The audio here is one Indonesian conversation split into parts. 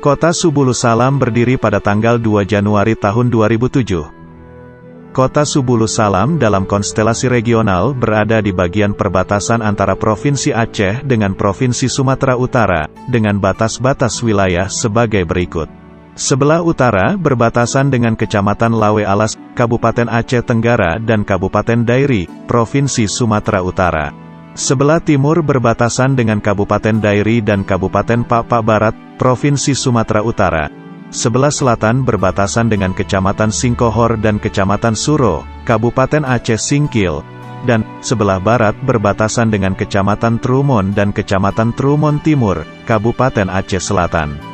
Kota Subulus Salam berdiri pada tanggal 2 Januari tahun 2007. Kota Subulus Salam dalam konstelasi regional berada di bagian perbatasan antara Provinsi Aceh dengan Provinsi Sumatera Utara, dengan batas-batas wilayah sebagai berikut. Sebelah utara berbatasan dengan Kecamatan Lawe Alas, Kabupaten Aceh Tenggara dan Kabupaten Dairi, Provinsi Sumatera Utara. Sebelah timur berbatasan dengan Kabupaten Dairi dan Kabupaten Pakpak Barat, Provinsi Sumatera Utara. Sebelah selatan berbatasan dengan Kecamatan Singkohor dan Kecamatan Suro, Kabupaten Aceh Singkil. Dan, sebelah barat berbatasan dengan Kecamatan Trumon dan Kecamatan Trumon Timur, Kabupaten Aceh Selatan.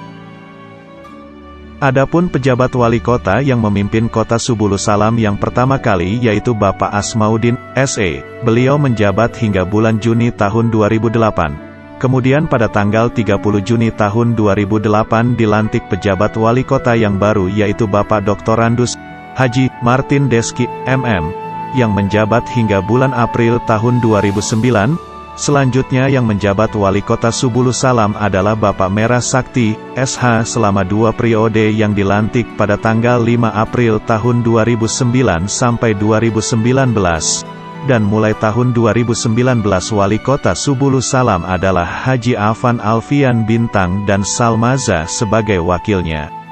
Adapun pejabat wali kota yang memimpin kota Subulus Salam yang pertama kali yaitu Bapak Asmaudin, SE. Beliau menjabat hingga bulan Juni tahun 2008. Kemudian pada tanggal 30 Juni tahun 2008 dilantik pejabat wali kota yang baru yaitu Bapak Dr. Randus, Haji, Martin Deski, MM, yang menjabat hingga bulan April tahun 2009, Selanjutnya yang menjabat wali kota Subulus Salam adalah Bapak Merah Sakti, SH selama dua periode yang dilantik pada tanggal 5 April tahun 2009 sampai 2019. Dan mulai tahun 2019 wali kota Subulus Salam adalah Haji Afan Alfian Bintang dan Salmaza sebagai wakilnya.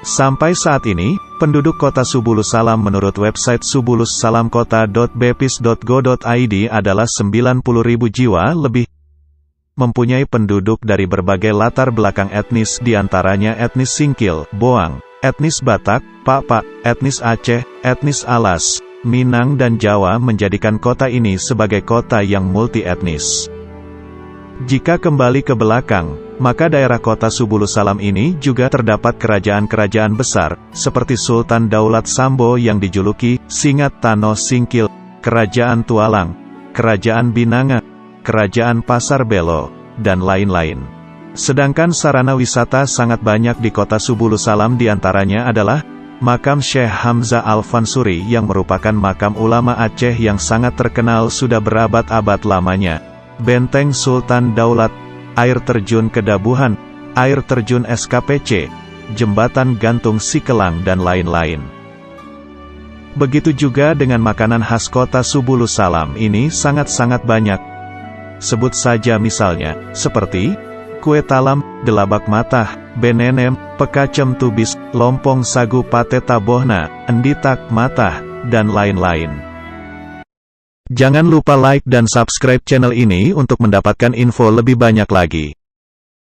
Sampai saat ini, penduduk kota Subulus Salam menurut website subulussalamkota.bepis.go.id adalah 90.000 jiwa lebih, mempunyai penduduk dari berbagai latar belakang etnis di antaranya etnis Singkil, Boang, etnis Batak, Pak, etnis Aceh, etnis Alas, Minang dan Jawa menjadikan kota ini sebagai kota yang multi etnis. Jika kembali ke belakang, maka daerah kota Subulus Salam ini juga terdapat kerajaan-kerajaan besar, seperti Sultan Daulat Sambo yang dijuluki, Singat Tano Singkil, Kerajaan Tualang, Kerajaan Binanga, Kerajaan Pasar Belo, dan lain-lain. Sedangkan sarana wisata sangat banyak di kota Subulus Salam di antaranya adalah, Makam Syekh Hamzah Al-Fansuri yang merupakan makam ulama Aceh yang sangat terkenal sudah berabad-abad lamanya, Benteng Sultan Daulat, air terjun Kedabuhan, air terjun SKPC, jembatan gantung Sikelang dan lain-lain. Begitu juga dengan makanan khas kota Subulus Salam ini sangat-sangat banyak. Sebut saja misalnya, seperti kue talam, delabak matah, benenem, pekacem tubis, lompong sagu pate tabohna, enditak matah, dan lain-lain. Jangan lupa like dan subscribe channel ini untuk mendapatkan info lebih banyak lagi.